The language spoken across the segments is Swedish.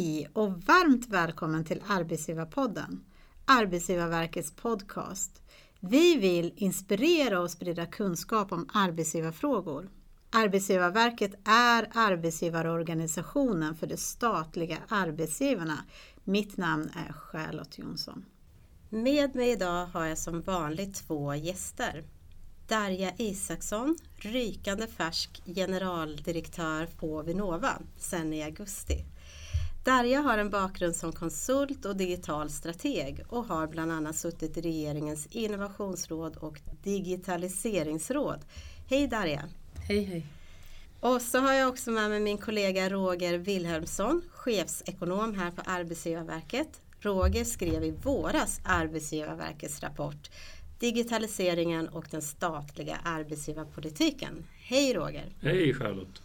Hej och varmt välkommen till Arbetsgivarpodden, Arbetsgivarverkets podcast. Vi vill inspirera och sprida kunskap om arbetsgivarfrågor. Arbetsgivarverket är arbetsgivarorganisationen för de statliga arbetsgivarna. Mitt namn är Charlotte Jonsson. Med mig idag har jag som vanligt två gäster. Darja Isaksson, rykande färsk generaldirektör på Vinnova sedan i augusti. Darja har en bakgrund som konsult och digital strateg och har bland annat suttit i regeringens innovationsråd och digitaliseringsråd. Hej Darja! Hej hej! Och så har jag också med mig min kollega Roger Wilhelmsson, chefsekonom här på Arbetsgivarverket. Roger skrev i våras Arbetsgivarverkets rapport Digitaliseringen och den statliga arbetsgivarpolitiken. Hej Roger! Hej Charlotte!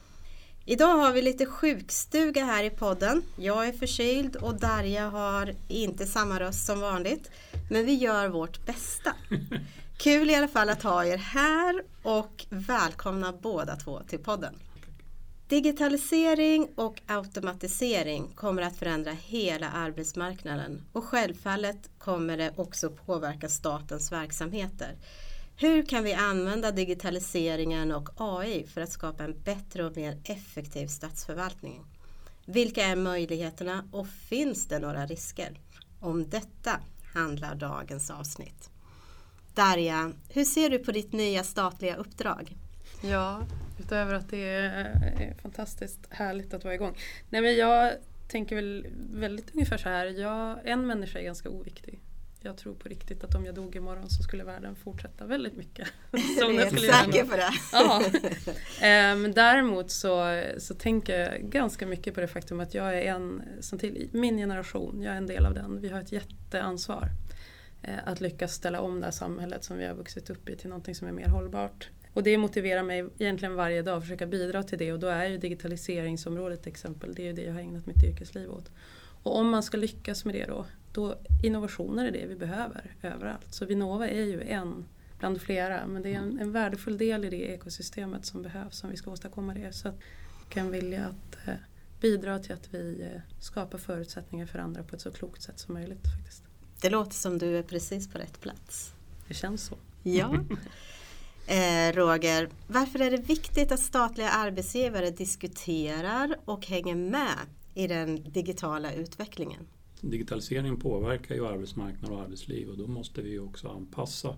Idag har vi lite sjukstuga här i podden. Jag är förkyld och Darja har inte samma röst som vanligt. Men vi gör vårt bästa. Kul i alla fall att ha er här och välkomna båda två till podden. Digitalisering och automatisering kommer att förändra hela arbetsmarknaden och självfallet kommer det också påverka statens verksamheter. Hur kan vi använda digitaliseringen och AI för att skapa en bättre och mer effektiv statsförvaltning? Vilka är möjligheterna och finns det några risker? Om detta handlar dagens avsnitt. Darja, hur ser du på ditt nya statliga uppdrag? Ja, utöver att det är eh, fantastiskt härligt att vara igång. Nej men jag tänker väl väldigt ungefär så här. Jag, en människa är ganska oviktig. Jag tror på riktigt att om jag dog imorgon så skulle världen fortsätta väldigt mycket. Som är skulle säker på det? Ja. Men däremot så, så tänker jag ganska mycket på det faktum att jag är en som till min generation, jag är en del av den. Vi har ett jätteansvar eh, att lyckas ställa om det här samhället som vi har vuxit upp i till någonting som är mer hållbart. Och det motiverar mig egentligen varje dag att försöka bidra till det och då är ju digitaliseringsområdet ett exempel. Det är ju det jag har ägnat mitt yrkesliv åt. Och om man ska lyckas med det då, då innovationer är det vi behöver överallt. Så Vinnova är ju en bland flera men det är en, en värdefull del i det ekosystemet som behövs om vi ska åstadkomma det. Så att jag kan vilja att eh, bidra till att vi eh, skapar förutsättningar för andra på ett så klokt sätt som möjligt. faktiskt. Det låter som du är precis på rätt plats. Det känns så. Ja. Eh, Roger, varför är det viktigt att statliga arbetsgivare diskuterar och hänger med i den digitala utvecklingen? Digitaliseringen påverkar ju arbetsmarknad och arbetsliv och då måste vi också anpassa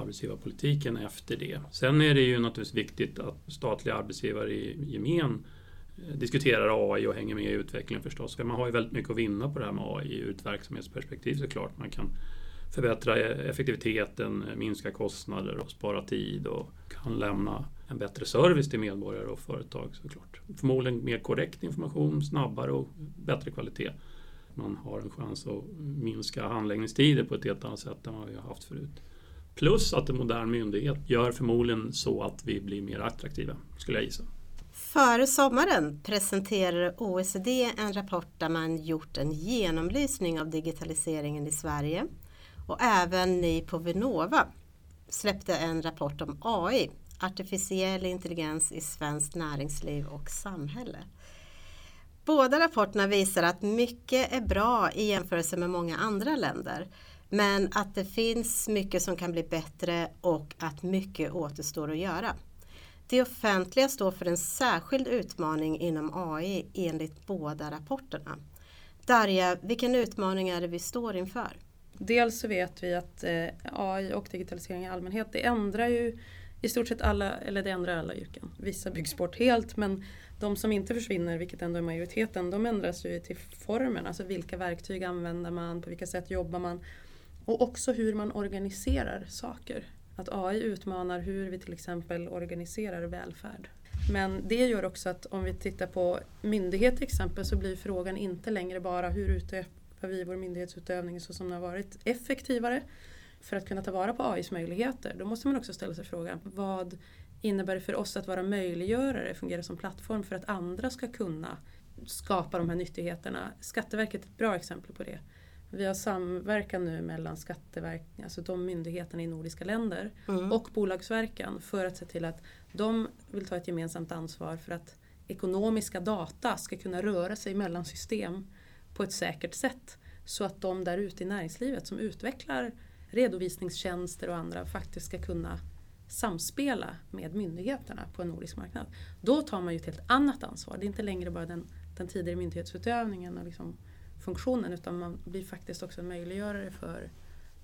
arbetsgivarpolitiken efter det. Sen är det ju naturligtvis viktigt att statliga arbetsgivare i gemen eh, diskuterar AI och hänger med i utvecklingen förstås. För man har ju väldigt mycket att vinna på det här med AI ur ett verksamhetsperspektiv såklart. Man kan förbättra eh, effektiviteten, eh, minska kostnader och spara tid och kan lämna en bättre service till medborgare och företag såklart. Förmodligen mer korrekt information, snabbare och bättre kvalitet. Man har en chans att minska handläggningstider på ett helt annat sätt än vad vi har haft förut. Plus att en modern myndighet gör förmodligen så att vi blir mer attraktiva, skulle jag gissa. Före sommaren presenterade OECD en rapport där man gjort en genomlysning av digitaliseringen i Sverige och även ni på Vinnova släppte en rapport om AI, artificiell intelligens i svenskt näringsliv och samhälle. Båda rapporterna visar att mycket är bra i jämförelse med många andra länder. Men att det finns mycket som kan bli bättre och att mycket återstår att göra. Det offentliga står för en särskild utmaning inom AI enligt båda rapporterna. Darja, vilken utmaning är det vi står inför? Dels så vet vi att eh, AI och digitalisering i allmänhet det ändrar ju i stort sett alla, eller det ändrar alla yrken. Vissa byggs bort helt men de som inte försvinner, vilket ändå är majoriteten, de ändras ju till formen. Alltså vilka verktyg använder man, på vilka sätt jobbar man och också hur man organiserar saker. Att AI utmanar hur vi till exempel organiserar välfärd. Men det gör också att om vi tittar på myndighet till exempel så blir frågan inte längre bara hur utövar vi vår myndighetsutövning så som den har varit effektivare för att kunna ta vara på AIs möjligheter. Då måste man också ställa sig frågan vad innebär det för oss att vara möjliggörare, fungera som plattform för att andra ska kunna skapa de här nyttigheterna. Skatteverket är ett bra exempel på det. Vi har samverkan nu mellan Skatteverket, alltså de myndigheterna i nordiska länder mm. och Bolagsverken för att se till att de vill ta ett gemensamt ansvar för att ekonomiska data ska kunna röra sig mellan system på ett säkert sätt. Så att de där ute i näringslivet som utvecklar redovisningstjänster och andra faktiskt ska kunna samspela med myndigheterna på en nordisk marknad. Då tar man ju ett helt annat ansvar. Det är inte längre bara den, den tidigare myndighetsutövningen och liksom funktionen utan man blir faktiskt också en möjliggörare för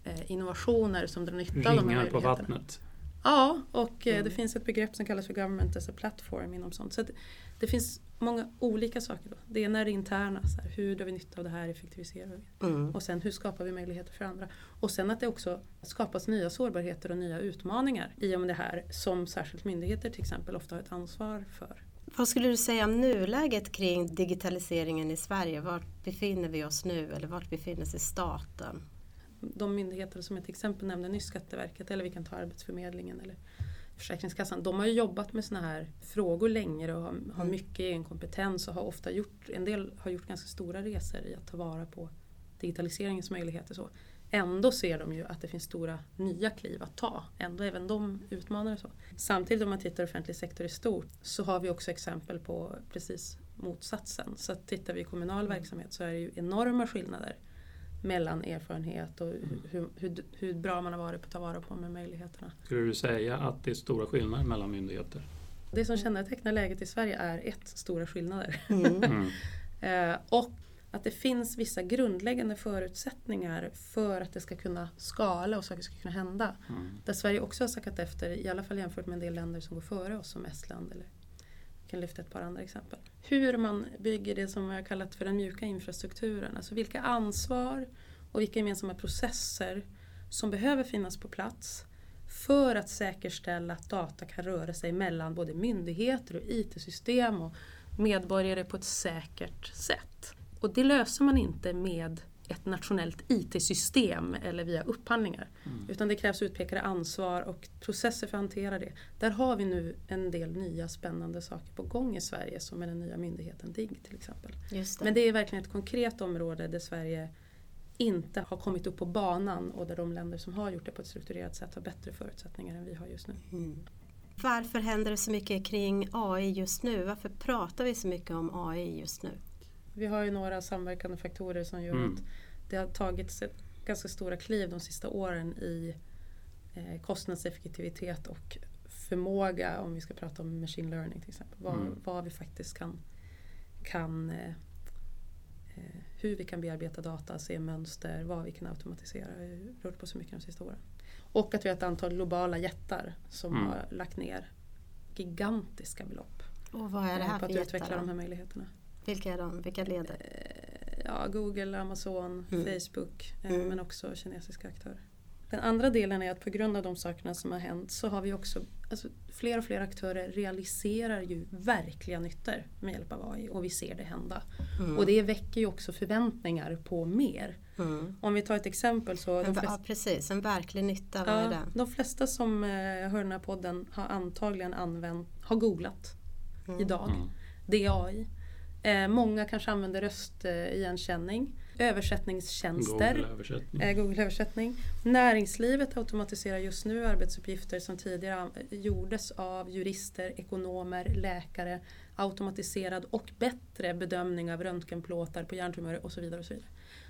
eh, innovationer som drar nytta av de här Ringar på möjligheterna. vattnet. Ja, och eh, Mm. det finns ett begrepp som kallas för government as a platform inom sånt. Så att det finns många olika saker. Då. Det ena är det interna, så här, hur drar vi nytta av det här, effektiviserar vi? Mm. Och sen hur skapar vi möjligheter för andra? Och sen att det också skapas nya sårbarheter och nya utmaningar i och med det här som särskilt myndigheter till exempel ofta har ett ansvar för. Vad skulle du säga om nuläget kring digitaliseringen i Sverige? Vart befinner vi oss nu eller vart befinner sig staten? De myndigheter som jag till exempel nämnde nyss, Skatteverket eller vi kan ta Arbetsförmedlingen eller Försäkringskassan. De har ju jobbat med sådana här frågor länge och har, har Mm. mycket egen kompetens och har ofta gjort, en del har gjort ganska stora resor i att ta vara på digitaliseringens möjligheter. Så. Ändå ser de ju att det finns stora nya kliv att ta. Ändå även de utmanare. Så. Samtidigt om man tittar offentlig sektor i stort så har vi också exempel på precis motsatsen. Så tittar vi i kommunal verksamhet så är det ju enorma skillnader mellan erfarenhet och hur, hur, hur, hur bra man har varit på att ta vara på de möjligheterna. Skulle du säga att det är stora skillnader mellan myndigheter? Det som kännetecknar läget i Sverige är ett, stora skillnader. Mm. Mm. Eh, och att det finns vissa grundläggande förutsättningar för att det ska kunna skala och saker ska kunna hända. Mm. Där Sverige också har sackat efter, i alla fall jämfört med en del länder som går före oss som Estland. Eller kan lyfta ett par andra exempel. Hur man bygger det som jag har kallat för den mjuka infrastrukturen. Alltså vilka ansvar och vilka gemensamma processer som behöver finnas på plats för att säkerställa att data kan röra sig mellan både myndigheter och IT-system och medborgare på ett säkert sätt. Och det löser man inte med ett nationellt IT-system eller via upphandlingar. Mm. Utan det krävs utpekade ansvar och processer för att hantera det. Där har vi nu en del nya spännande saker på gång i Sverige som med den nya myndigheten DIGG till exempel. Det. Men det är verkligen ett konkret område där Sverige inte har kommit upp på banan och där de länder som har gjort det på ett strukturerat sätt har bättre förutsättningar än vi har just nu. Mm. Varför händer det så mycket kring AI just nu? Varför pratar vi så mycket om AI just nu? Vi har ju några samverkande faktorer som gör Mm. att det har tagits ganska stora kliv de sista åren i eh, kostnadseffektivitet och förmåga om vi ska prata om machine learning till exempel. Vad, Mm. vad vi faktiskt kan, kan eh, eh, hur vi kan bearbeta data, se mönster, vad vi kan automatisera. Det har rört på så mycket de sista åren. Och att vi har ett antal globala jättar som Mm. har lagt ner gigantiska belopp Och vad är det eh, här på för att utveckla jättar? de då? här möjligheterna. Vilka är de? Vilka leder? Eh, ja, Google, Amazon, Mm. Facebook eh, Mm. men också kinesiska aktörer. Den andra delen är att på grund av de sakerna som har hänt så har vi också, alltså fler och fler aktörer realiserar ju verkliga nyttor med hjälp av AI och vi ser det hända. Mm. Och det väcker ju också förväntningar på mer. Mm. Om vi tar ett exempel så En, flesta, ja, precis, en verklig nytta, vad är ja, det? de flesta som eh, hör den här podden har antagligen använt, har googlat Mm. idag. Mm. Det är AI. Eh, många kanske använder röstigenkänning. Översättningstjänster. Google översättning. Eh, Google översättning. Näringslivet automatiserar just nu arbetsuppgifter som tidigare gjordes av jurister, ekonomer, läkare. Automatiserad och bättre bedömning av röntgenplåtar på hjärntumörer och så vidare. Och så vidare.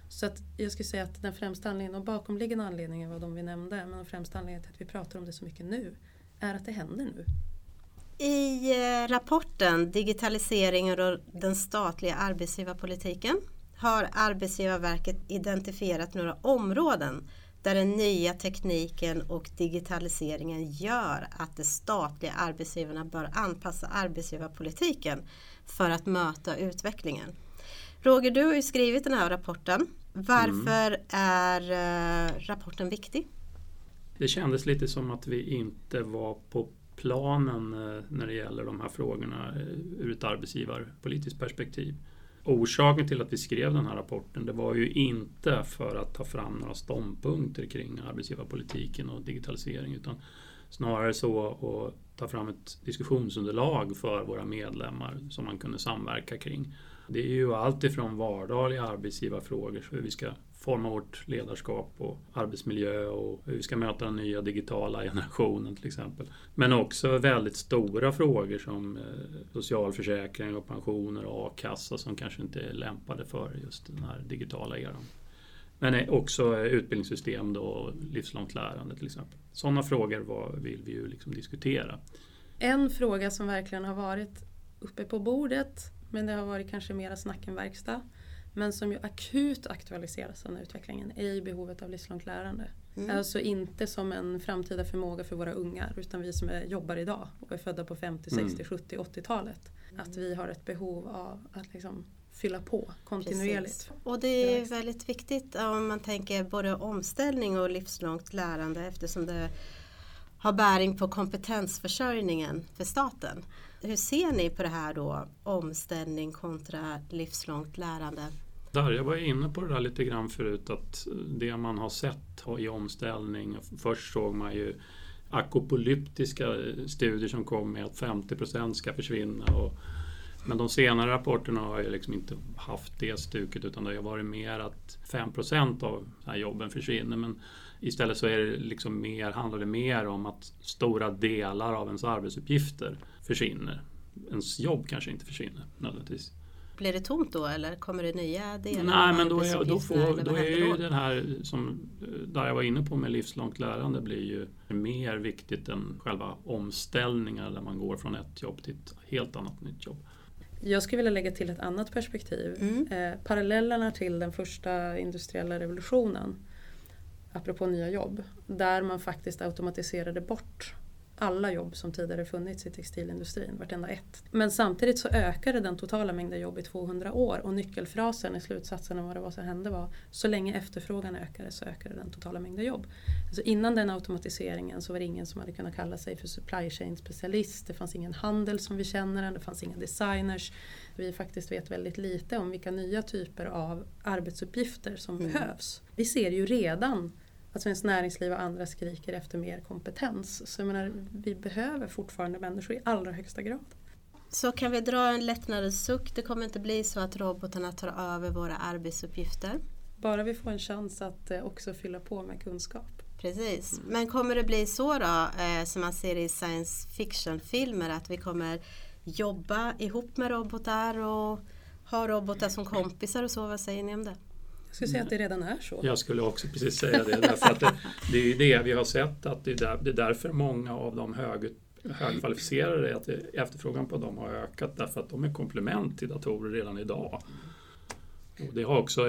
Så att jag skulle säga att den främsta anledningen, och bakomliggande anledningen var de vi nämnde, men den främsta anledningen till att vi pratar om det så mycket nu är att det händer nu. I eh, rapporten Digitaliseringen och den statliga arbetsgivarpolitiken har Arbetsgivarverket identifierat några områden där den nya tekniken och digitaliseringen gör att de statliga arbetsgivarna bör anpassa arbetsgivarpolitiken för att möta utvecklingen. Roger, du har ju skrivit den här rapporten. Varför är eh, rapporten viktig? Det kändes lite som att vi inte var på planen eh, när det gäller de här frågorna eh, ur ett arbetsgivarpolitiskt perspektiv. Orsaken till att vi skrev den här rapporten det var ju inte för att ta fram några ståndpunkter kring arbetsgivarpolitiken och digitalisering utan snarare så att ta fram ett diskussionsunderlag för våra medlemmar som man kunde samverka kring. Det är ju allt ifrån vardagliga arbetsgivarfrågor, hur vi ska forma vårt ledarskap och arbetsmiljö och hur vi ska möta den nya digitala generationen till exempel. Men också väldigt stora frågor som eh, socialförsäkring och pensioner och a-kassa som kanske inte är lämpade för just den här digitala eran. Men eh, också eh, utbildningssystem då, och livslångt lärande till exempel. Sådana frågor var, vill vi ju liksom diskutera. En fråga som verkligen har varit uppe på bordet men det har varit kanske mera snack än verkstad men som ju akut aktualiseras av den här utvecklingen är ju behovet av livslångt lärande. Mm. Alltså inte som en framtida förmåga för våra ungar utan vi som är, jobbar idag och är födda på 50, 60, mm. 70, 80-talet. Att vi har ett behov av att liksom fylla på kontinuerligt. Precis. Och det är väldigt viktigt om man tänker både omställning och livslångt lärande eftersom det har bäring på kompetensförsörjningen för staten. Hur ser ni på det här då, omställning kontra livslångt lärande? Där, jag var inne på det där lite grann förut att det man har sett i omställning, först såg man ju akopolyptiska studier som kom med att 50% ska försvinna. Och, men de senare rapporterna har ju liksom inte haft det stuket utan det har varit mer att 5% av jobben försvinner. Men istället så är det liksom mer, handlar det mer om att stora delar av ens arbetsuppgifter försvinner. Ens jobb kanske inte försvinner nödvändigtvis. Blir det tomt då eller kommer det nya delar? Nej, men då är, då får, då är ju den här som där jag var inne på med livslångt lärande blir ju mer viktigt än själva omställningen där man går från ett jobb till ett helt annat nytt jobb. Jag skulle vilja lägga till ett annat perspektiv. Mm. Eh, parallellerna till den första industriella revolutionen, apropå nya jobb, där man faktiskt automatiserade bort alla jobb som tidigare funnits i textilindustrin, vartenda ett. Men samtidigt så ökade den totala mängden jobb i 200 år och nyckelfrasen i slutsatsen av vad det var som hände var så länge efterfrågan ökade så ökade den totala mängden jobb. Alltså innan den automatiseringen så var det ingen som hade kunnat kalla sig för supply chain specialist, det fanns ingen handel som vi känner den, det fanns inga designers. Vi faktiskt vet väldigt lite om vilka nya typer av arbetsuppgifter som mm. behövs. Vi ser ju redan att Svenskt Näringsliv och andra skriker efter mer kompetens. Så jag menar, vi behöver fortfarande människor i allra högsta grad. Så kan vi dra en lättnadens suck? Det kommer inte bli så att robotarna tar över våra arbetsuppgifter? Bara vi får en chans att eh, också fylla på med kunskap. Precis. Men kommer det bli så då, eh, som man ser i science fiction-filmer, att vi kommer jobba ihop med robotar och ha robotar som kompisar och så? Vad säger ni om det? Jag skulle säga att det redan är så. Jag skulle också precis säga det. Därför att det, det är ju det vi har sett att det är, där, det är därför många av de hög, högkvalificerade, att efterfrågan på dem har ökat därför att de är komplement till datorer redan idag. Och det har också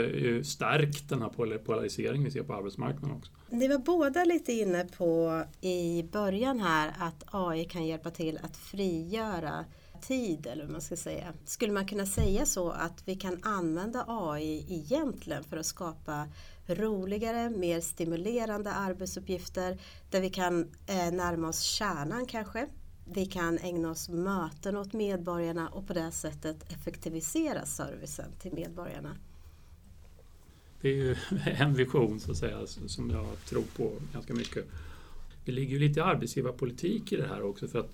stärkt den här polariseringen vi ser på arbetsmarknaden också. Ni var båda lite inne på i början här att AI kan hjälpa till att frigöra tid eller vad man ska säga. Skulle man kunna säga så att vi kan använda AI egentligen för att skapa roligare, mer stimulerande arbetsuppgifter där vi kan eh, närma oss kärnan kanske. Vi kan ägna oss möten åt medborgarna och på det sättet effektivisera servicen till medborgarna. Det är ju en vision så att säga som jag tror på ganska mycket. Det ligger ju lite arbetsgivarpolitik i det här också för att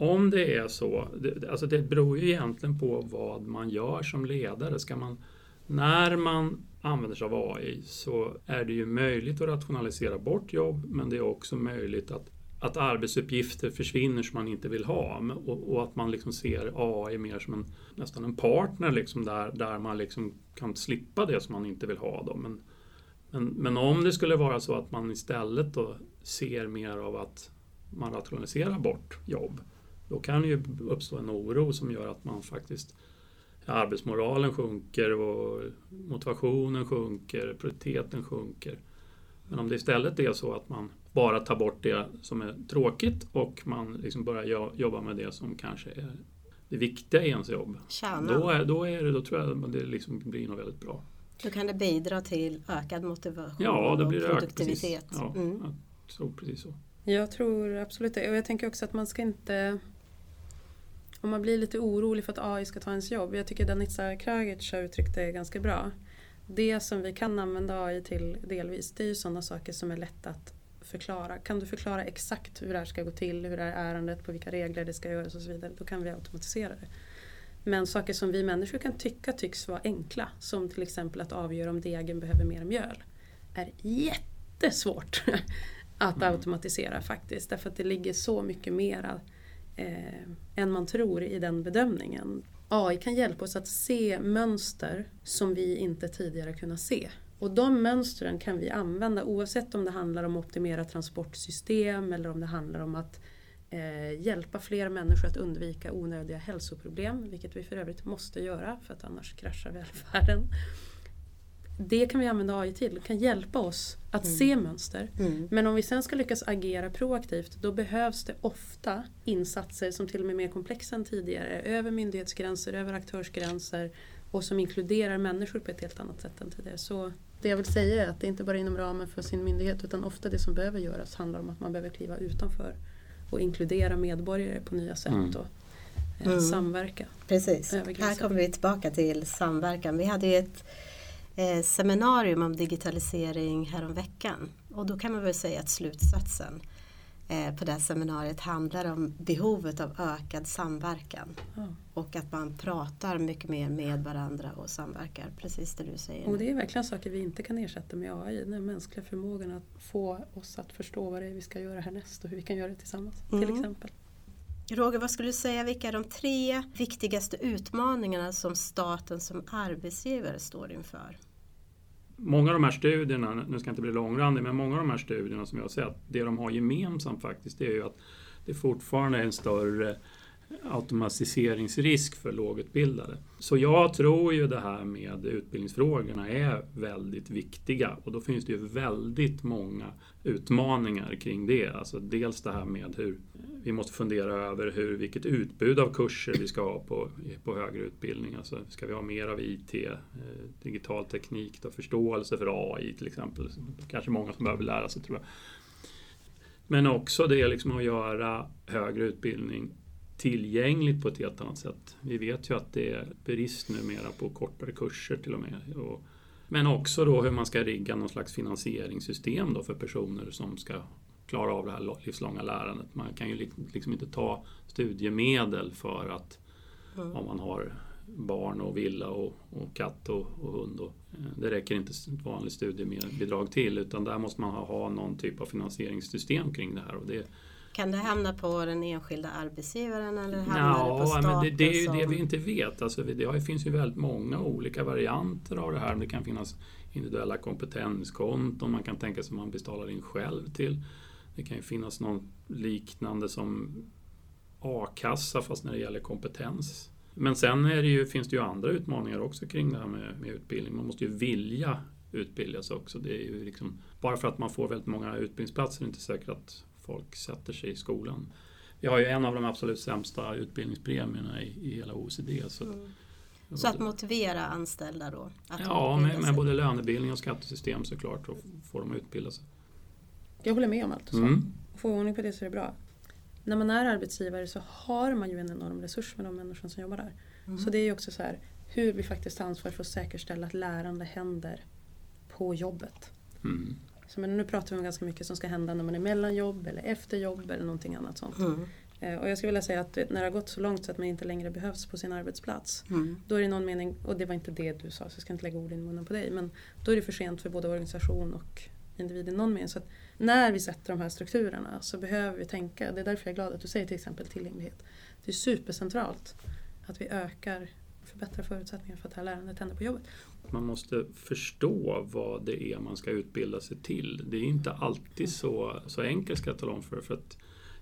om det är så, det, alltså det beror ju egentligen på vad man gör som ledare. Ska man, när man använder sig av AI så är det ju möjligt att rationalisera bort jobb men det är också möjligt att, att arbetsuppgifter försvinner som man inte vill ha och, och att man liksom ser AI mer som en, nästan en partner liksom där, där man liksom kan slippa det som man inte vill ha. Då. Men, men, men om det skulle vara så att man istället då ser mer av att man rationaliserar bort jobb då kan det ju uppstå en oro som gör att man faktiskt arbetsmoralen sjunker och motivationen sjunker, produktiviteten sjunker. Men om det istället är så att man bara tar bort det som är tråkigt och man liksom börjar jobba med det som kanske är det viktiga i ens jobb. Då, är, då, är det, då tror jag att det liksom blir något väldigt bra. Då kan det bidra till ökad motivation ja, det blir och produktivitet. Ökat, ja, mm. jag tror precis så. Jag tror absolut det. Och jag tänker också att man ska inte om man blir lite orolig för att AI ska ta ens jobb. Jag tycker Danica Kragic har uttryckt det ganska bra. Det som vi kan använda AI till delvis, det är ju sådana saker som är lätta att förklara. Kan du förklara exakt hur det här ska gå till, hur det här ärendet, på vilka regler det ska göras och så vidare, då kan vi automatisera det. Men saker som vi människor kan tycka tycks vara enkla, som till exempel att avgöra om degen behöver mer mjöl, är jättesvårt att Mm. automatisera faktiskt. Därför att det ligger så mycket mera eh, än man tror i den bedömningen. AI kan hjälpa oss att se mönster som vi inte tidigare kunnat se. Och de mönstren kan vi använda oavsett om det handlar om att optimera transportsystem eller om det handlar om att eh, hjälpa fler människor att undvika onödiga hälsoproblem, vilket vi för övrigt måste göra för att annars kraschar välfärden. Det kan vi använda AI till, det kan hjälpa oss att Mm. se mönster. Mm. Men om vi sen ska lyckas agera proaktivt då behövs det ofta insatser som till och med är mer komplexa än tidigare. Över myndighetsgränser, över aktörsgränser och som inkluderar människor på ett helt annat sätt än tidigare. Så det jag vill säga är att det inte bara är inom ramen för sin myndighet utan ofta det som behöver göras handlar om att man behöver kliva utanför och inkludera medborgare på nya sätt Mm. och eh, Mm. samverka. Precis, här kommer vi tillbaka till samverkan. Vi hade ju ett eh, seminarium om digitalisering häromveckan och då kan man väl säga att slutsatsen eh, på det här seminariet handlar om behovet av ökad samverkan Ja. och att man pratar mycket mer med varandra och samverkar, precis det du säger. Och det är verkligen saker vi inte kan ersätta med AI. Den mänskliga förmågan att få oss att förstå vad det är vi ska göra härnäst och hur vi kan göra det tillsammans. Till Mm. exempel. Roger, vad skulle du säga, vilka är de tre viktigaste utmaningarna som staten som arbetsgivare står inför? Många av de här studierna, nu ska jag inte bli långrandig, men många av de här studierna som jag har sett, det de har gemensamt faktiskt, det är ju att det fortfarande är en större automatiseringsrisk för lågutbildade. Så jag tror ju det här med utbildningsfrågorna är väldigt viktiga och då finns det ju väldigt många utmaningar kring det. Alltså dels det här med hur vi måste fundera över hur, vilket utbud av kurser vi ska ha på, på högre utbildning. Alltså, ska vi ha mer av IT, eh, digital teknik, då, förståelse för AI till exempel. Kanske många som behöver lära sig tror jag. Men också det liksom att göra högre utbildning tillgängligt på ett helt annat sätt. Vi vet ju att det är brist numera på kortare kurser till och med. Och, men också då hur man ska rigga någon slags finansieringssystem då för personer som ska klara av det här livslånga lärandet. Man kan ju liksom inte ta studiemedel för att Mm. om man har barn och villa och, och katt och, och hund. Och, eh, det räcker inte ett vanligt studiebidrag till utan där måste man ha, ha någon typ av finansieringssystem kring det här. Och det, Kan det hamna på den enskilda arbetsgivaren eller hamnar det på Ja, staten? men det, det är ju som... det vi inte vet. Alltså, det finns ju väldigt många olika varianter av det här. Det kan finnas individuella kompetenskonton, man kan tänka sig att man betalar in själv till. Det kan ju finnas något liknande som a-kassa fast när det gäller kompetens. Men sen det ju, finns det ju andra utmaningar också kring det här med, med utbildning. Man måste ju vilja utbilda sig också. Det är ju liksom, bara för att man får väldigt många utbildningsplatser är det inte säkert att folk sätter sig i skolan. Vi har ju en av de absolut sämsta utbildningspremierna i, i hela OECD. Så, Mm. Så att motivera anställda då? Att ja, med, med både lönebildning och skattesystem såklart, och får de utbilda sig. Jag håller med om allt du sa. Mm. Få ordning på det så är det bra. När man är arbetsgivare så har man ju en enorm resurs med de människor som jobbar där. Mm. Så det är ju också så här hur vi faktiskt tar ansvar för att säkerställa att lärande händer på jobbet. Mm. Så men nu pratar vi om ganska mycket som ska hända när man är mellan jobb eller efter jobb eller någonting annat sånt. Mm. Eh, Och jag skulle vilja säga att när det har gått så långt så att man inte längre behövs på sin arbetsplats Mm. då är det någon mening, och det var inte det du sa så jag ska inte lägga ord i munnen på dig, men då är det för sent för både organisation och individ i någon mening. Så när vi sätter de här strukturerna så behöver vi tänka, det är därför jag är glad att du säger till exempel tillgänglighet. Det är supercentralt att vi ökar och förbättrar förutsättningarna för att det här lärandet händer på jobbet. Man måste förstå vad det är man ska utbilda sig till. Det är inte alltid så, så enkelt ska jag tala om för, för att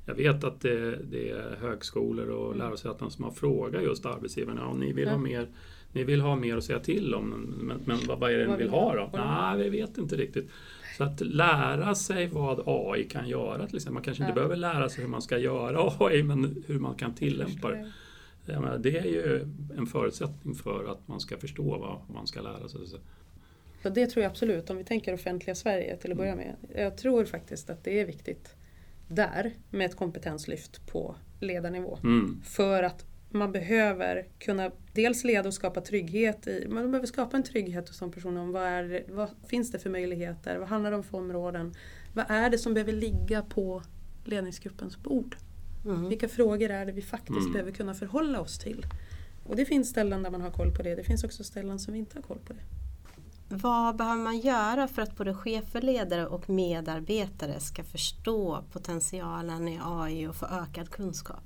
jag vet att det, det är högskolor och Mm. lärosäten som har frågat just arbetsgivarna om ni vill ha mer ni vill ha mer att säga till om, men, men vad, vad är det ni vill vill ha då? Nej, vi vet inte riktigt. Så att lära sig vad AI kan göra till exempel. Man kanske inte Ja. behöver lära sig hur man ska göra AI, men hur man kan tillämpa det. Menar, det är ju en förutsättning för att man ska förstå vad man ska lära sig. Och det tror jag absolut, om vi tänker offentliga Sverige till att börja med. Jag tror faktiskt att det är viktigt där med ett kompetenslyft på ledarnivå. Mm. För att man behöver kunna dels leda och skapa trygghet i, man behöver skapa en trygghet hos de personerna om vad, är, vad finns det för möjligheter, vad handlar det om för områden, vad är det som behöver ligga på ledningsgruppens bord? Mm. Vilka frågor är det vi faktiskt Mm. behöver kunna förhålla oss till? Och det finns ställen där man har koll på det, det finns också ställen som inte har koll på det. Vad behöver man göra för att både chefer, ledare och medarbetare ska förstå potentialen i AI och få ökad kunskap?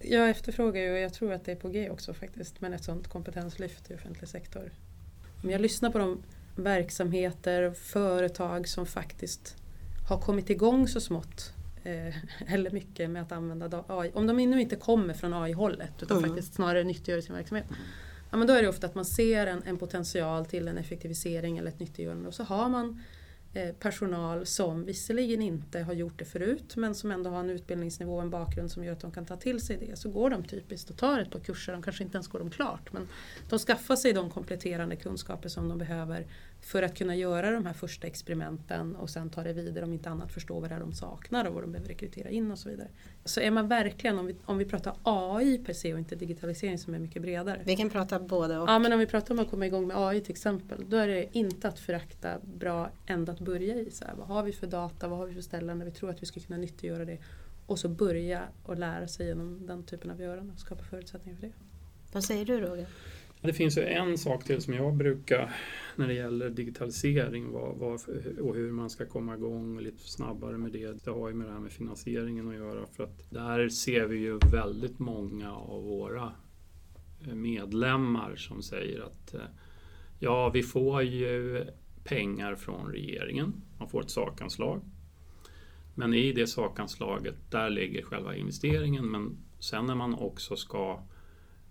Jag efterfrågar ju, och jag tror att det är på G också faktiskt, men ett sådant kompetenslyft i offentlig sektor. Om jag lyssnar på de verksamheter och företag som faktiskt har kommit igång så smått eller mycket med att använda AI. Om de nu inte kommer från AI-hållet utan mm. faktiskt snarare nyttiggör sin verksamhet. Ja, men då är det ofta att man ser en, en potential till en effektivisering eller ett nyttiggörande och så har man Eh, personal som visserligen inte har gjort det förut men som ändå har en utbildningsnivå och en bakgrund som gör att de kan ta till sig det. Så går de typiskt och tar ett par kurser, de kanske inte ens går dem klart men de skaffar sig de kompletterande kunskaper som de behöver för att kunna göra de här första experimenten och sen ta det vidare om inte annat förstå vad det är de saknar och vad de behöver rekrytera in och så vidare. Så är man verkligen, om vi, om vi pratar AI per se och inte digitalisering som är mycket bredare. Vi kan prata både och. Ja men om vi pratar om att komma igång med AI till exempel då är det inte att förakta bra ända att börja i. Så här, vad har vi för data, vad har vi för ställen där vi tror att vi ska kunna nyttiggöra det och så börja och lära sig genom den typen av görande och skapa förutsättningar för det. Vad säger du Roger? Det finns ju en sak till som jag brukar när det gäller digitalisering vad, vad, och hur man ska komma igång lite snabbare med det. Det har ju med det här med finansieringen att göra för att där ser vi ju väldigt många av våra eh, medlemmar som säger att eh, ja, vi får ju pengar från regeringen. Man får ett sakanslag. Men i det sakanslaget, där ligger själva investeringen. Men sen när man också ska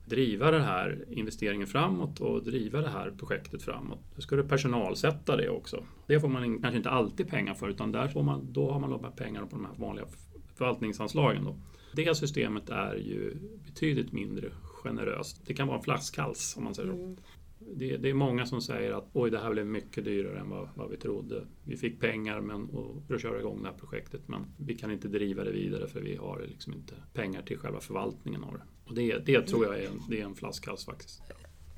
driva den här investeringen framåt och driva det här projektet framåt. Då ska du personalsätta det också. Det får man kanske inte alltid pengar för utan där får man, då har man lovat pengar på de här vanliga förvaltningsanslagen. Då. Det systemet är ju betydligt mindre generöst. Det kan vara en flaskhals om man säger så. Mm. Det, det, är många som säger att oj, det här blev mycket dyrare än vad, vad vi trodde. Vi fick pengar men, och, för att köra igång det här projektet men vi kan inte driva det vidare för vi har liksom inte pengar till själva förvaltningen av det. Och det, det tror jag är en, det är en flaskhals faktiskt.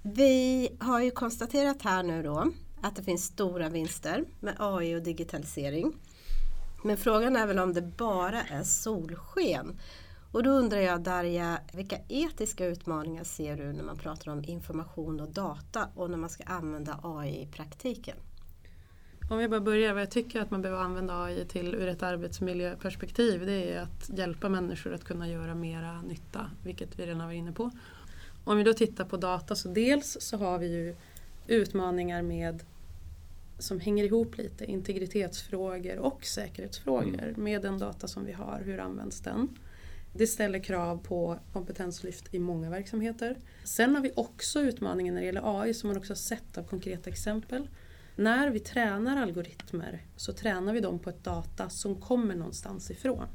Vi har ju konstaterat här nu då att det finns stora vinster med AI och digitalisering. Men frågan är väl om det bara är solsken. Och då undrar jag Darja, vilka etiska utmaningar ser du när man pratar om information och data och när man ska använda AI i praktiken? Om vi bara börjar, vad jag tycker att man behöver använda AI till ur ett arbetsmiljöperspektiv det är att hjälpa människor att kunna göra mera nytta, vilket vi redan var inne på. Om vi då tittar på data så dels så har vi ju utmaningar med som hänger ihop lite, integritetsfrågor och säkerhetsfrågor mm. med den data som vi har, hur används den? Det ställer krav på kompetenslyft i många verksamheter. Sen har vi också utmaningen när det gäller AI som man också har sett av konkreta exempel. När vi tränar algoritmer så tränar vi dem på ett data som kommer någonstans ifrån.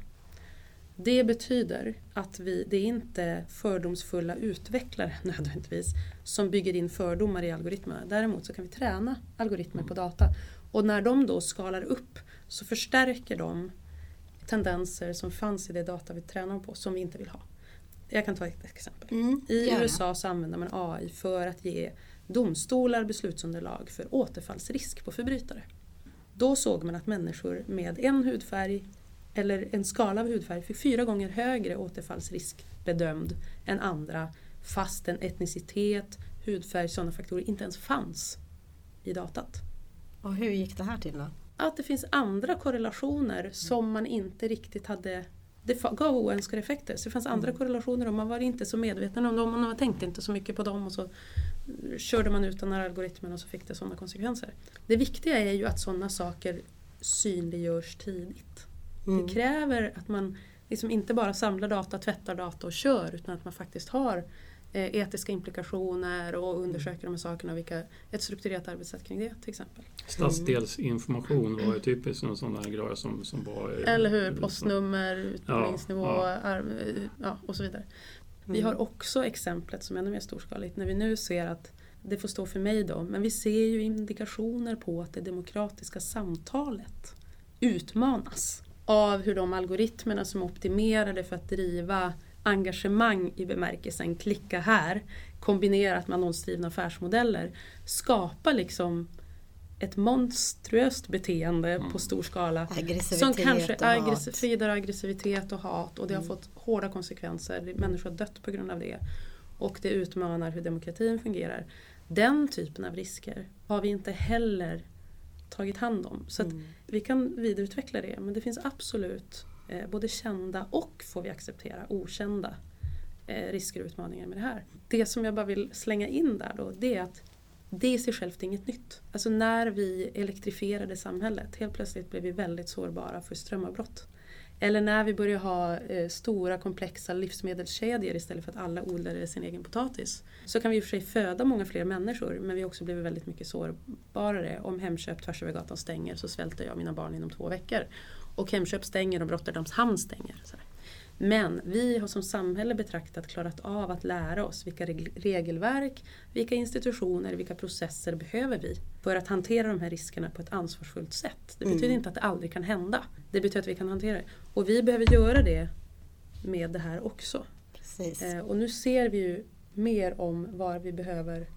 Det betyder att vi, det är inte fördomsfulla utvecklare nödvändigtvis som bygger in fördomar i algoritmerna. Däremot så kan vi träna algoritmer på data och när de då skalar upp så förstärker de tendenser som fanns i det data vi tränar på som vi inte vill ha. Jag kan ta ett exempel. Mm, I USA så använder man AI för att ge domstolar beslutsunderlag för återfallsrisk på förbrytare. Då såg man att människor med en hudfärg eller en skala av hudfärg fick fyra gånger högre återfallsrisk bedömd än andra fastän etnicitet, hudfärg, sådana faktorer inte ens fanns i datat. Och hur gick det här till då? Att det finns andra korrelationer som man inte riktigt hade det gav oönskade effekter. Så det fanns andra mm. korrelationer och man var inte så medveten om dem och man tänkte inte så mycket på dem och så körde man ut den här algoritmen och så fick det sådana konsekvenser. Det viktiga är ju att sådana saker synliggörs tidigt. Mm. Det kräver att man liksom inte bara samlar data, tvättar data och kör utan att man faktiskt har etiska implikationer och undersöker de här sakerna. Vilka, ett strukturerat arbetssätt kring det till exempel. Stadsdelsinformation var ju typiskt en sån där grej som, som var... Eller hur, postnummer, utbildningsnivå ja, ja. ja, och så vidare. Vi har också exemplet som är ännu mer storskaligt när vi nu ser att det får stå för mig då, men vi ser ju indikationer på att det demokratiska samtalet utmanas av hur de algoritmerna som är optimerade för att driva engagemang i bemärkelsen klicka här kombinerat med annonsdrivna affärsmodeller skapar liksom ett monstruöst beteende mm. på stor skala. Aggressivitet som kanske och aggressiv, hat. aggressivitet och hat och det mm. har fått hårda konsekvenser. Människor har dött på grund av det. och det utmanar hur demokratin fungerar. Den typen av risker har vi inte heller tagit hand om. Så Mm. vi kan vidareutveckla det men det finns absolut Eh, både kända och, får vi acceptera, okända eh, risker och utmaningar med det här. Det som jag bara vill slänga in där då det är att det i sig självt är inget nytt. Alltså när vi elektrifierade samhället, helt plötsligt blev vi väldigt sårbara för strömavbrott. Eller när vi börjar ha eh, stora komplexa livsmedelskedjor istället för att alla odlade sin egen potatis. Så kan vi i och för sig föda många fler människor men vi har också blivit väldigt mycket sårbarare. Om Hemköp tvärs över gatan stänger så svälter jag och mina barn inom två veckor. Och Hemköp stänger och Rotterdams hamn stänger. Men vi har som samhälle betraktat klarat av att lära oss vilka reg- regelverk, vilka institutioner, vilka processer behöver vi för att hantera de här riskerna på ett ansvarsfullt sätt. Det betyder Mm. inte att det aldrig kan hända. Det betyder att vi kan hantera det. Och vi behöver göra det med det här också. Precis. Eh, och nu ser vi ju mer om var vi behöver eh,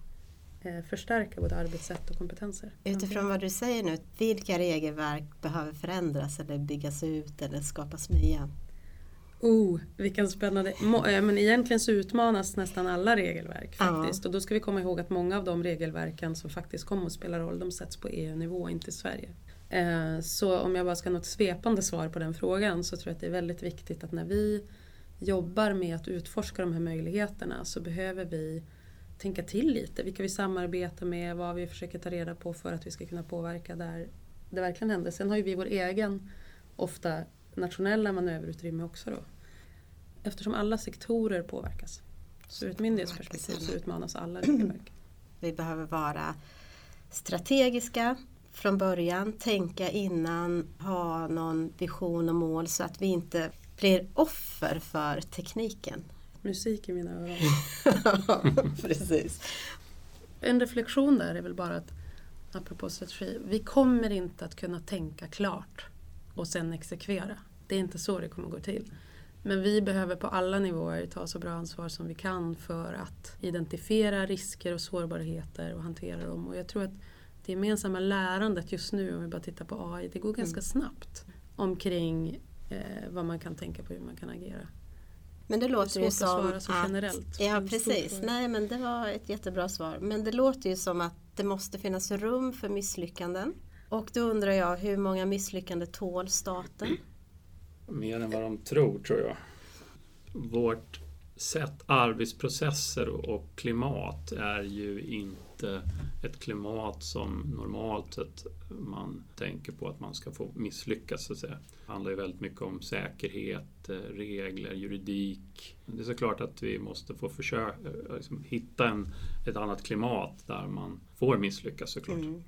förstärka både arbetssätt och kompetenser. Utifrån vad du säger nu, vilka regelverk behöver förändras eller byggas ut eller skapas nya? Oh, vilken spännande... Eh, men egentligen så utmanas nästan alla regelverk Ja. faktiskt. Och då ska vi komma ihåg att många av de regelverken som faktiskt kommer att spela roll, de sätts på EU-nivå, inte i Sverige. Eh, så om jag bara ska ha något svepande svar på den frågan så tror jag att det är väldigt viktigt att när vi jobbar med att utforska de här möjligheterna så behöver vi tänka till lite. Vilka vi samarbetar med, vad vi försöker ta reda på för att vi ska kunna påverka där det verkligen händer. Sen har ju vi vår egen, ofta nationella manöverutrymme också då. Eftersom alla sektorer påverkas. Så ur ett myndighetsperspektiv så utmanas alla regelverk. Vi behöver vara strategiska från början, tänka innan, ha någon vision och mål så att vi inte blir offer för tekniken. Musik i mina öron. Precis. En reflektion där är väl bara att, apropå strategi, vi kommer inte att kunna tänka klart och sen exekvera. Det är inte så det kommer gå till. Men vi behöver på alla nivåer ta så bra ansvar som vi kan för att identifiera risker och sårbarheter och hantera dem. Och jag tror att det gemensamma lärandet just nu, om vi bara tittar på AI, det går ganska snabbt omkring eh, vad man kan tänka på, hur man kan agera. Men det låter svårt ju att som svara så att, generellt. Ja precis, nej men det var ett jättebra svar. Men det låter ju som att det måste finnas rum för misslyckanden. Och då undrar jag, hur många misslyckanden tål staten? Mer än vad de tror, tror jag. Vårt sätt, arbetsprocesser och klimat är ju inte Eh, ett klimat som normalt sett man tänker på att man ska få misslyckas. Så att säga. Det handlar ju väldigt mycket om säkerhet, eh, regler, juridik. Det är såklart att vi måste få försöka eh, liksom, hitta en, ett annat klimat där man får misslyckas såklart. Mm.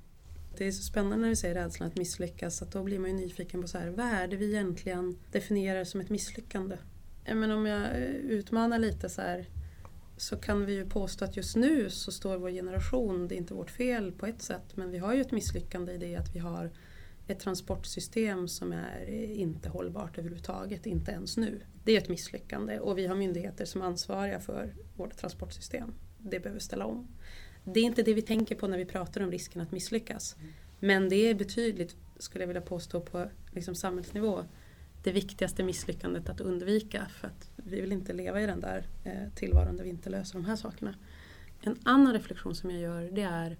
Det är så spännande när du säger rädslan att misslyckas, att då blir man ju nyfiken på så här, vad är det vi egentligen definierar som ett misslyckande? Men om jag utmanar lite så här, så kan vi ju påstå att just nu så står vår generation, det är inte vårt fel på ett sätt, men vi har ju ett misslyckande i det att vi har ett transportsystem som är inte hållbart överhuvudtaget, inte ens nu. Det är ett misslyckande och vi har myndigheter som är ansvariga för vårt transportsystem. Det behöver ställa om. Det är inte det vi tänker på när vi pratar om risken att misslyckas. Men det är betydligt, skulle jag vilja påstå, på liksom samhällsnivå det viktigaste misslyckandet att undvika för att vi vill inte leva i den där eh, tillvaron där vi inte löser de här sakerna. En annan reflektion som jag gör det är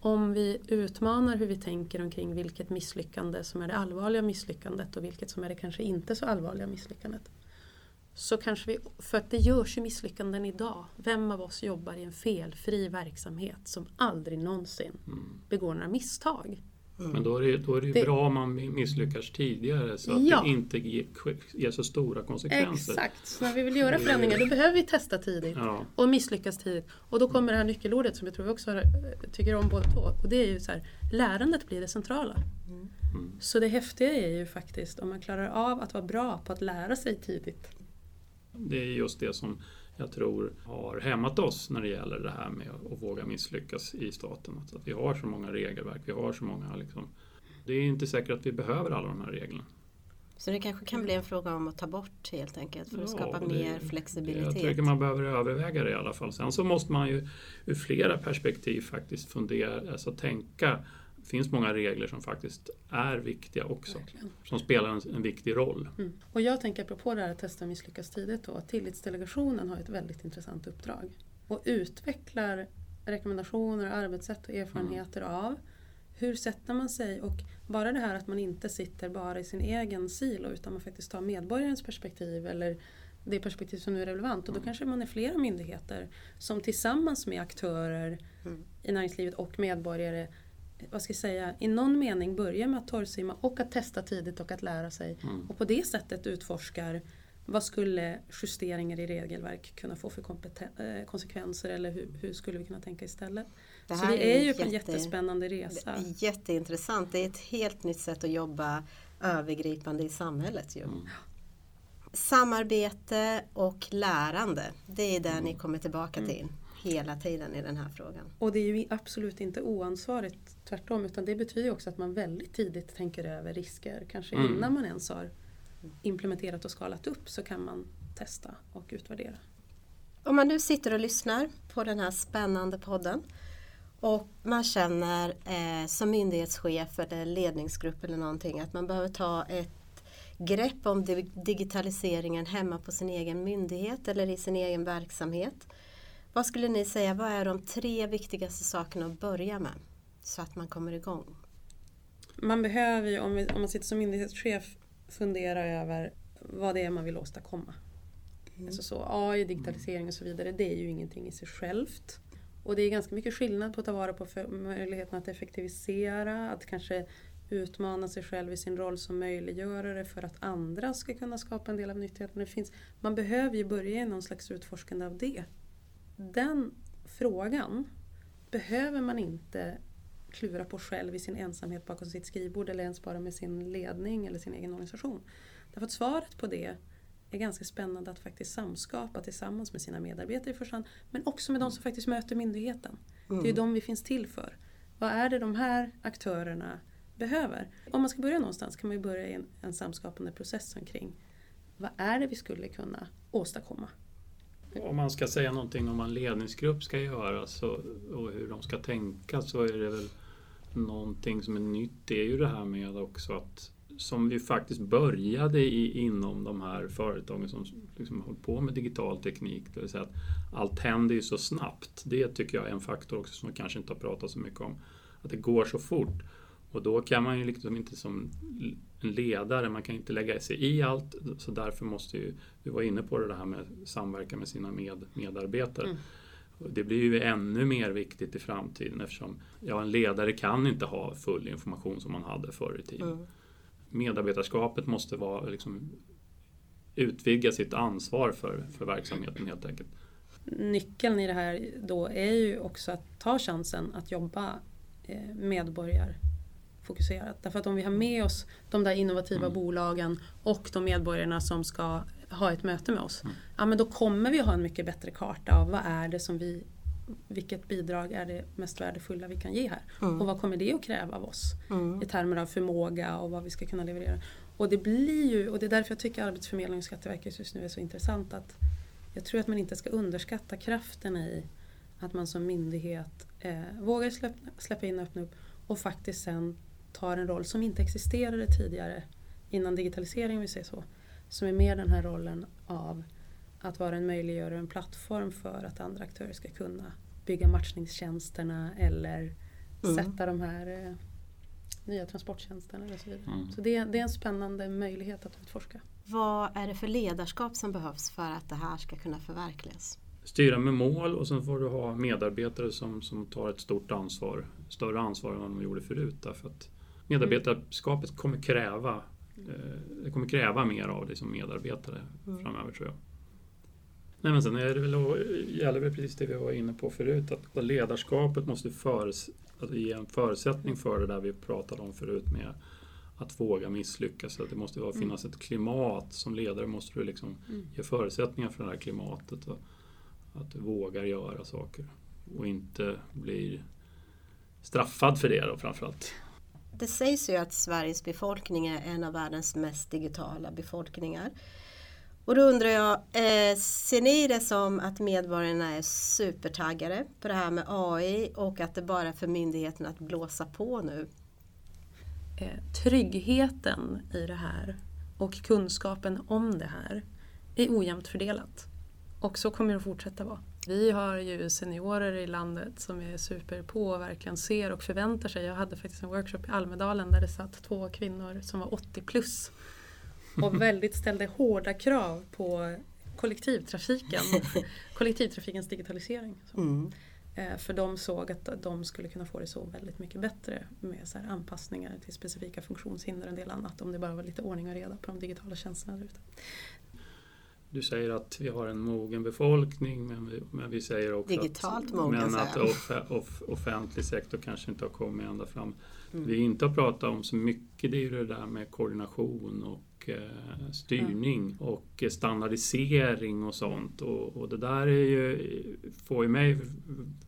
om vi utmanar hur vi tänker omkring vilket misslyckande som är det allvarliga misslyckandet och vilket som är det kanske inte så allvarliga misslyckandet. Så kanske vi, för att det görs ju misslyckanden idag. Vem av oss jobbar i en felfri verksamhet som aldrig någonsin Mm. begår några misstag? Men då är det, då är det ju Det- bra om man misslyckas tidigare så att Ja. det inte ger, ger så stora konsekvenser. Exakt, så när vi vill göra förändringar då behöver vi testa tidigt Ja. och misslyckas tidigt. Och då kommer det här nyckelordet som jag tror vi också eh, tycker om båda två. Och det är ju så här, lärandet blir det centrala. Mm. Så det häftiga är ju faktiskt om man klarar av att vara bra på att lära sig tidigt. Det är just det som jag tror har hämmat oss när det gäller det här med att våga misslyckas i staten. Att vi har så många regelverk, vi har så många liksom, det är inte säkert att vi behöver alla de här reglerna. Så det kanske kan bli en fråga om att ta bort helt enkelt för att Ja, skapa det- mer Jag flexibilitet. tycker man behöver överväga det i alla fall. Sen så måste man ju ur flera perspektiv faktiskt fundera, alltså tänka finns många regler som faktiskt är viktiga också. Verkligen. Som spelar en, en viktig roll. Mm. Och jag tänker apropå det här att testa och misslyckas tidigt då, att Tillitsdelegationen har ett väldigt intressant uppdrag och utvecklar rekommendationer, arbetssätt och erfarenheter av hur sätter man sig och bara det här att man inte sitter bara i sin egen silo utan man faktiskt tar medborgarens perspektiv eller det perspektiv som nu är relevant och då kanske man är flera myndigheter som tillsammans med aktörer Mm. i näringslivet och medborgare vad ska jag säga, i någon mening börjar med att torrsimma och att testa tidigt och att lära sig Mm. och på det sättet utforskar vad skulle justeringar i regelverk kunna få för eh, konsekvenser eller hur, hur skulle vi kunna tänka istället? Det Så här det är ju jätte- en jättespännande Det resa. är jätteintressant. Det är ett helt nytt sätt att jobba övergripande i samhället. Ju. Mm. Samarbete och lärande, det är det ni kommer tillbaka Mm. till hela tiden i den här frågan. Och det är ju absolut inte oansvarigt, tvärtom, utan det betyder också att man väldigt tidigt tänker över risker. Kanske Mm. innan man ens har implementerat och skalat upp så kan man testa och utvärdera. Om man nu sitter och lyssnar på den här spännande podden och man känner eh, som myndighetschef eller ledningsgrupp eller någonting att man behöver ta ett grepp om di- digitaliseringen hemma på sin egen myndighet eller i sin egen verksamhet. Vad skulle ni säga, vad är de tre viktigaste sakerna att börja med så att man kommer igång? Man behöver ju, om, vi, om man sitter som myndighetschef, fundera över vad det är man vill åstadkomma. Alltså så, AI, digitalisering och så vidare, det är ju ingenting i sig självt. Och det är ganska mycket skillnad på att ta vara på möjligheten att effektivisera, att kanske utmana sig själv i sin roll som möjliggörare för att andra ska kunna skapa en del av nyttigheten. Det finns, man behöver ju börja i någon slags utforskande av det. Den frågan behöver man inte klura på själv i sin ensamhet bakom sitt skrivbord eller ens bara med sin ledning eller sin egen organisation. Därför att svaret på det är ganska spännande att faktiskt samskapa tillsammans med sina medarbetare i första hand men också med de som faktiskt möter myndigheten. Det är ju de vi finns till för. Vad är det de här aktörerna behöver? Om man ska börja någonstans kan man ju börja i en, en samskapande process omkring vad är det vi skulle kunna åstadkomma? Om man ska säga någonting om vad en ledningsgrupp ska göra så, och hur de ska tänka så är det väl någonting som är nytt. Det är ju det här med också att som vi faktiskt började i, inom de här företagen som liksom håller på med digital teknik. Det vill säga att allt händer ju så snabbt. Det tycker jag är en faktor också som vi kanske inte har pratat så mycket om. Att det går så fort. Och då kan man ju liksom inte som en ledare, man kan inte lägga sig i allt. Så därför måste ju, du var inne på det här med samverka med sina med, medarbetare. Mm. Det blir ju ännu mer viktigt i framtiden eftersom ja, en ledare kan inte ha full information som man hade förr i tiden. Mm. Medarbetarskapet måste vara, liksom, utvidga sitt ansvar för, för verksamheten helt enkelt. nyckeln i det här då är ju också att ta chansen att jobba eh, medborgarfokuserat. Därför att om vi har med oss de där innovativa Mm. bolagen och de medborgarna som ska ha ett möte med oss. Mm. Ja men då kommer vi ha en mycket bättre karta av vad är det som vi vilket bidrag är det mest värdefulla vi kan ge här? Mm. Och vad kommer det att kräva av oss? Mm. i termer av förmåga och vad vi ska kunna leverera. Och det blir ju, och det är därför jag tycker Arbetsförmedlingen och Skatteverket just nu är så intressant att jag tror att man inte ska underskatta kraften i att man som myndighet eh, vågar släppa, släppa in och öppna upp och faktiskt sen tar en roll som inte existerade tidigare innan digitaliseringen, vi säger så. Som är mer den här rollen av att vara en möjliggörare och en plattform för att andra aktörer ska kunna bygga matchningstjänsterna eller Mm. sätta de här eh, nya transporttjänsterna och så vidare. Mm. Så det, det är en spännande möjlighet att utforska. Vad är det för ledarskap som behövs för att det här ska kunna förverkligas? Styra med mål och sen får du ha medarbetare som, som tar ett stort ansvar. Större ansvar än vad de gjorde förut. Därför att medarbetarskapet kommer kräva eh, det kommer kräva mer av dig som medarbetare Mm. framöver tror jag. Nej, men sen är det väl, gäller väl precis det vi var inne på förut, att ledarskapet måste föres, alltså ge en förutsättning för det där vi pratade om förut med att våga misslyckas. Så att det måste vara, finnas ett klimat. Som ledare måste du liksom Mm. ge förutsättningar för det här klimatet. Och att du vågar göra saker och inte blir straffad för det då framförallt. Det sägs ju att Sveriges befolkning är en av världens mest digitala befolkningar. Och då undrar jag, eh, ser ni det som att medborgarna är supertaggade på det här med AI och att det bara är för myndigheten att blåsa på nu? Eh, tryggheten i det här och kunskapen om det här är ojämnt fördelat. Och så kommer det att fortsätta vara. Vi har ju seniorer i landet som är super på och verkligen ser och förväntar sig. Jag hade faktiskt en workshop i Almedalen där det satt två kvinnor som var 80 plus och väldigt ställde hårda krav på kollektivtrafiken. kollektivtrafikens digitalisering. Mm. Eh, för de såg att de skulle kunna få det så väldigt mycket bättre med så anpassningar till specifika funktionshinder och en del annat om det bara var lite ordning och reda på de digitala tjänsterna där ute. Du säger att vi har en mogen befolkning men vi, men vi säger också Digitalt att, mogen, men att off, off, offentlig sektor kanske inte har kommit ända fram. Mm. Vi inte har pratat om så mycket det är ju det där med koordination och eh, styrning mm. och standardisering och sånt. Och, och, det där är ju, får ju mig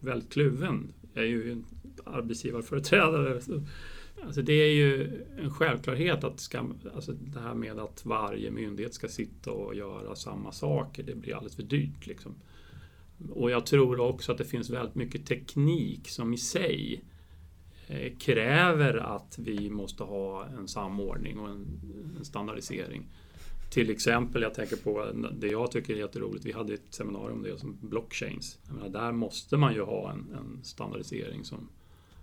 väldigt kluven. Jag är ju en arbetsgivarföreträdare. Så Alltså det är ju en självklarhet att ska, alltså det här med att varje myndighet ska sitta och göra samma saker, det blir alldeles för dyrt. Liksom. Och jag tror också att det finns väldigt mycket teknik som i sig eh, kräver att vi måste ha en samordning och en, en standardisering. Till exempel, jag tänker på det jag tycker är jätteroligt, vi hade ett seminarium om det som blockchains. Menar, där måste man ju ha en, en standardisering som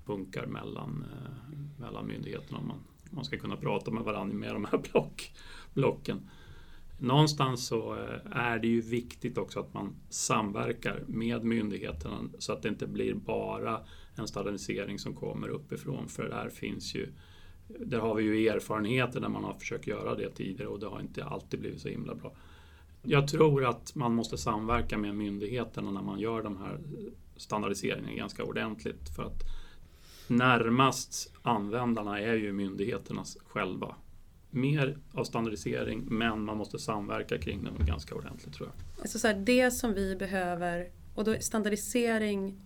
funkar mellan, eh, mellan myndigheterna om man, man ska kunna prata med varandra med de här block, blocken. Någonstans så eh, är det ju viktigt också att man samverkar med myndigheterna så att det inte blir bara en standardisering som kommer uppifrån för där finns ju där har vi ju erfarenheter när man har försökt göra det tidigare och det har inte alltid blivit så himla bra. Jag tror att man måste samverka med myndigheterna när man gör de här standardiseringarna ganska ordentligt för att närmast användarna är ju myndigheterna själva. Mer av standardisering men man måste samverka kring den ganska ordentligt tror jag. Alltså så här, det som vi behöver, och då standardisering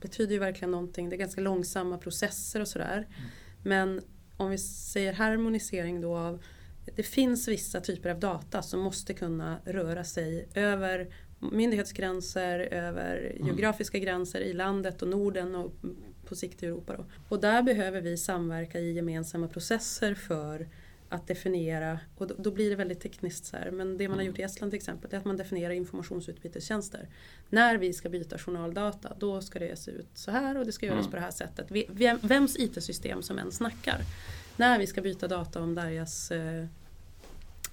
betyder ju verkligen någonting, det är ganska långsamma processer och sådär. Mm. Men om vi säger harmonisering då av det finns vissa typer av data som måste kunna röra sig över myndighetsgränser, över mm. geografiska gränser i landet och Norden och på sikt i Europa. Då. Och där behöver vi samverka i gemensamma processer för att definiera, och då, då blir det väldigt tekniskt så här, men det man har mm. gjort i Estland till exempel är att man definierar informationsutbytestjänster. När vi ska byta journaldata, då ska det se ut så här och det ska göras mm. på det här sättet. Vems IT-system som än snackar. När vi ska byta data om Darjas eh,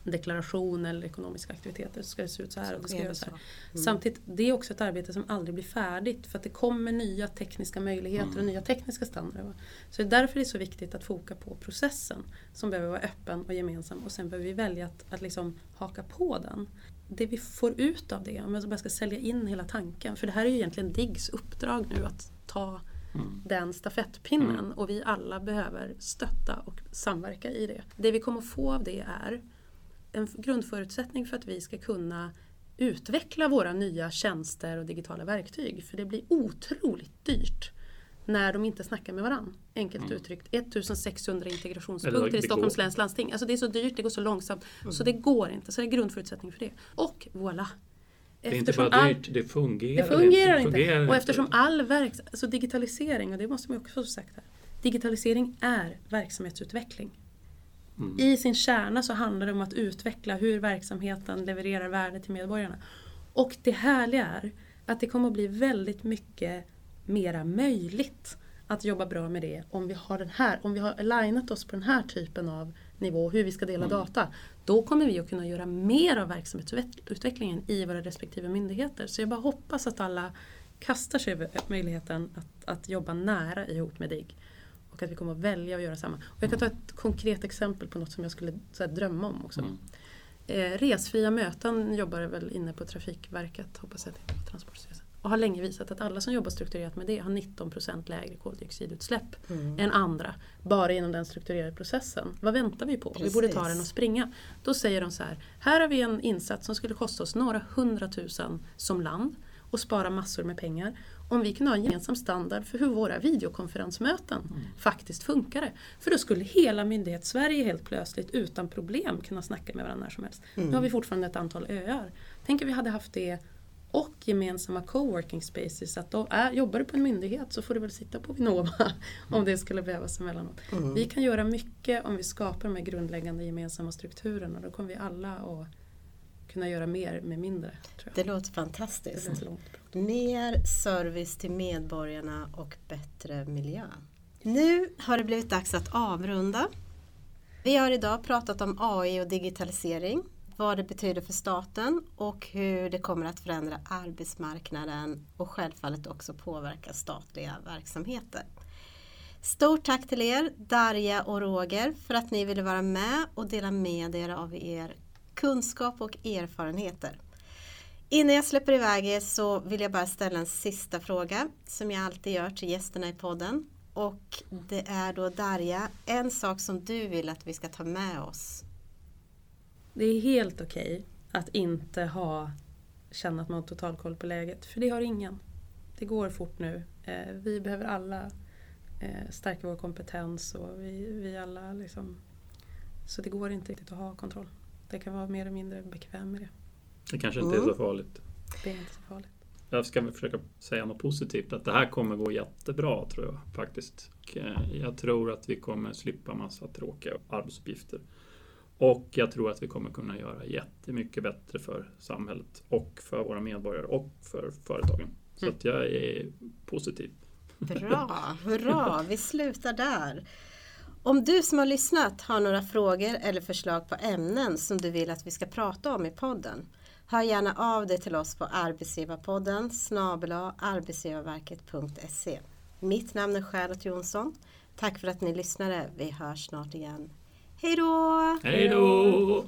deklaration eller ekonomiska aktiviteter så ska det se ut så här. Så och det ska göra så här. Mm. Samtidigt, det är också ett arbete som aldrig blir färdigt för att det kommer nya tekniska möjligheter mm. och nya tekniska standarder. Så det är därför det är så viktigt att foka på processen som behöver vara öppen och gemensam och sen behöver vi välja att, att liksom haka på den. Det vi får ut av det, om jag bara ska sälja in hela tanken, för det här är ju egentligen DIGGs uppdrag nu att ta Mm. den stafettpinnen mm. och vi alla behöver stötta och samverka i det. Det vi kommer få av det är en grundförutsättning för att vi ska kunna utveckla våra nya tjänster och digitala verktyg. För det blir otroligt dyrt när de inte snackar med varandra. Enkelt mm. uttryckt 1600 integrationspunkter i Stockholms läns landsting. Alltså det är så dyrt, det går så långsamt. Mm. Så det går inte. Så det är grundförutsättning för det. Och voilà! Det är inte bara dyrt, det fungerar, det fungerar inte. Fungerar och eftersom all verks alltså digitalisering, och det måste man också få sagt här. Digitalisering är verksamhetsutveckling. Mm. I sin kärna så handlar det om att utveckla hur verksamheten levererar värde till medborgarna. Och det härliga är att det kommer att bli väldigt mycket mera möjligt att jobba bra med det om vi har den här, om vi har alignat oss på den här typen av nivå, hur vi ska dela mm. data. Då kommer vi att kunna göra mer av verksamhetsutvecklingen i våra respektive myndigheter. Så jag bara hoppas att alla kastar sig över möjligheten att, att jobba nära ihop med DIGG och att vi kommer att välja att göra samma. Och jag kan ta ett konkret exempel på något som jag skulle här, drömma om också. Mm. Eh, resfria möten jobbar väl inne på Trafikverket, hoppas jag, på Transportstyrelsen. Och har länge visat att alla som jobbar strukturerat med det har 19% lägre koldioxidutsläpp mm. än andra. Bara inom den strukturerade processen. Vad väntar vi på? Precis. Vi borde ta den och springa. Då säger de så här, här har vi en insats som skulle kosta oss några hundratusen som land och spara massor med pengar om vi kunde ha en gemensam standard för hur våra videokonferensmöten Mm. faktiskt funkade. För då skulle hela myndighets-Sverige helt plötsligt utan problem kunna snacka med varandra när som helst. Nu har vi fortfarande ett antal öar. Tänk om vi hade haft det och gemensamma coworking spaces. Att då är, jobbar du på en myndighet så får du väl sitta på Vinnova om det skulle behövas emellanåt. Vi kan göra mycket om vi skapar de här grundläggande gemensamma strukturerna. Då kommer vi alla att kunna göra mer med mindre. Det låter Det fantastiskt. låter långt bra. Mer service till medborgarna och bättre miljö. Nu har det blivit dags att avrunda. Vi har idag pratat om AI och digitalisering, vad det betyder för staten och hur det kommer att förändra arbetsmarknaden och självfallet också påverka statliga verksamheter. Stort tack till er, Darja och Roger, för att ni ville vara med och dela med er av er kunskap och erfarenheter. Innan jag släpper iväg er så vill jag bara ställa en sista fråga som jag alltid gör till gästerna i podden. Och det är då Darja, en sak som du vill att vi ska ta med oss. Det är helt okej att inte ha, känna att man har total koll på läget. För det har ingen. Det går fort nu. Eh, vi behöver alla eh, stärka vår kompetens och vi, vi alla liksom... Så det går inte riktigt att ha kontroll. Det kan vara mer eller mindre bekväm med det. Det kanske inte är Mm. så farligt. Det är inte så farligt. Jag ska försöka säga något positivt. Att det här kommer gå jättebra tror jag faktiskt. Eh, jag tror att vi kommer slippa massa tråkiga arbetsuppgifter. Och jag tror att vi kommer kunna göra jättemycket bättre för samhället och för våra medborgare och för företagen. Så Mm. att jag är positiv. Bra, hurra, vi slutar där. Om du som har lyssnat har några frågor eller förslag på ämnen som du vill att vi ska prata om i podden, hör gärna av dig till oss på arbetsgivarpodden snabel-a arbetsgivarverket.se. Mitt namn är Charlotte Jonsson. Tack för att ni lyssnade. Vi hörs snart igen. Hej då! Hej då!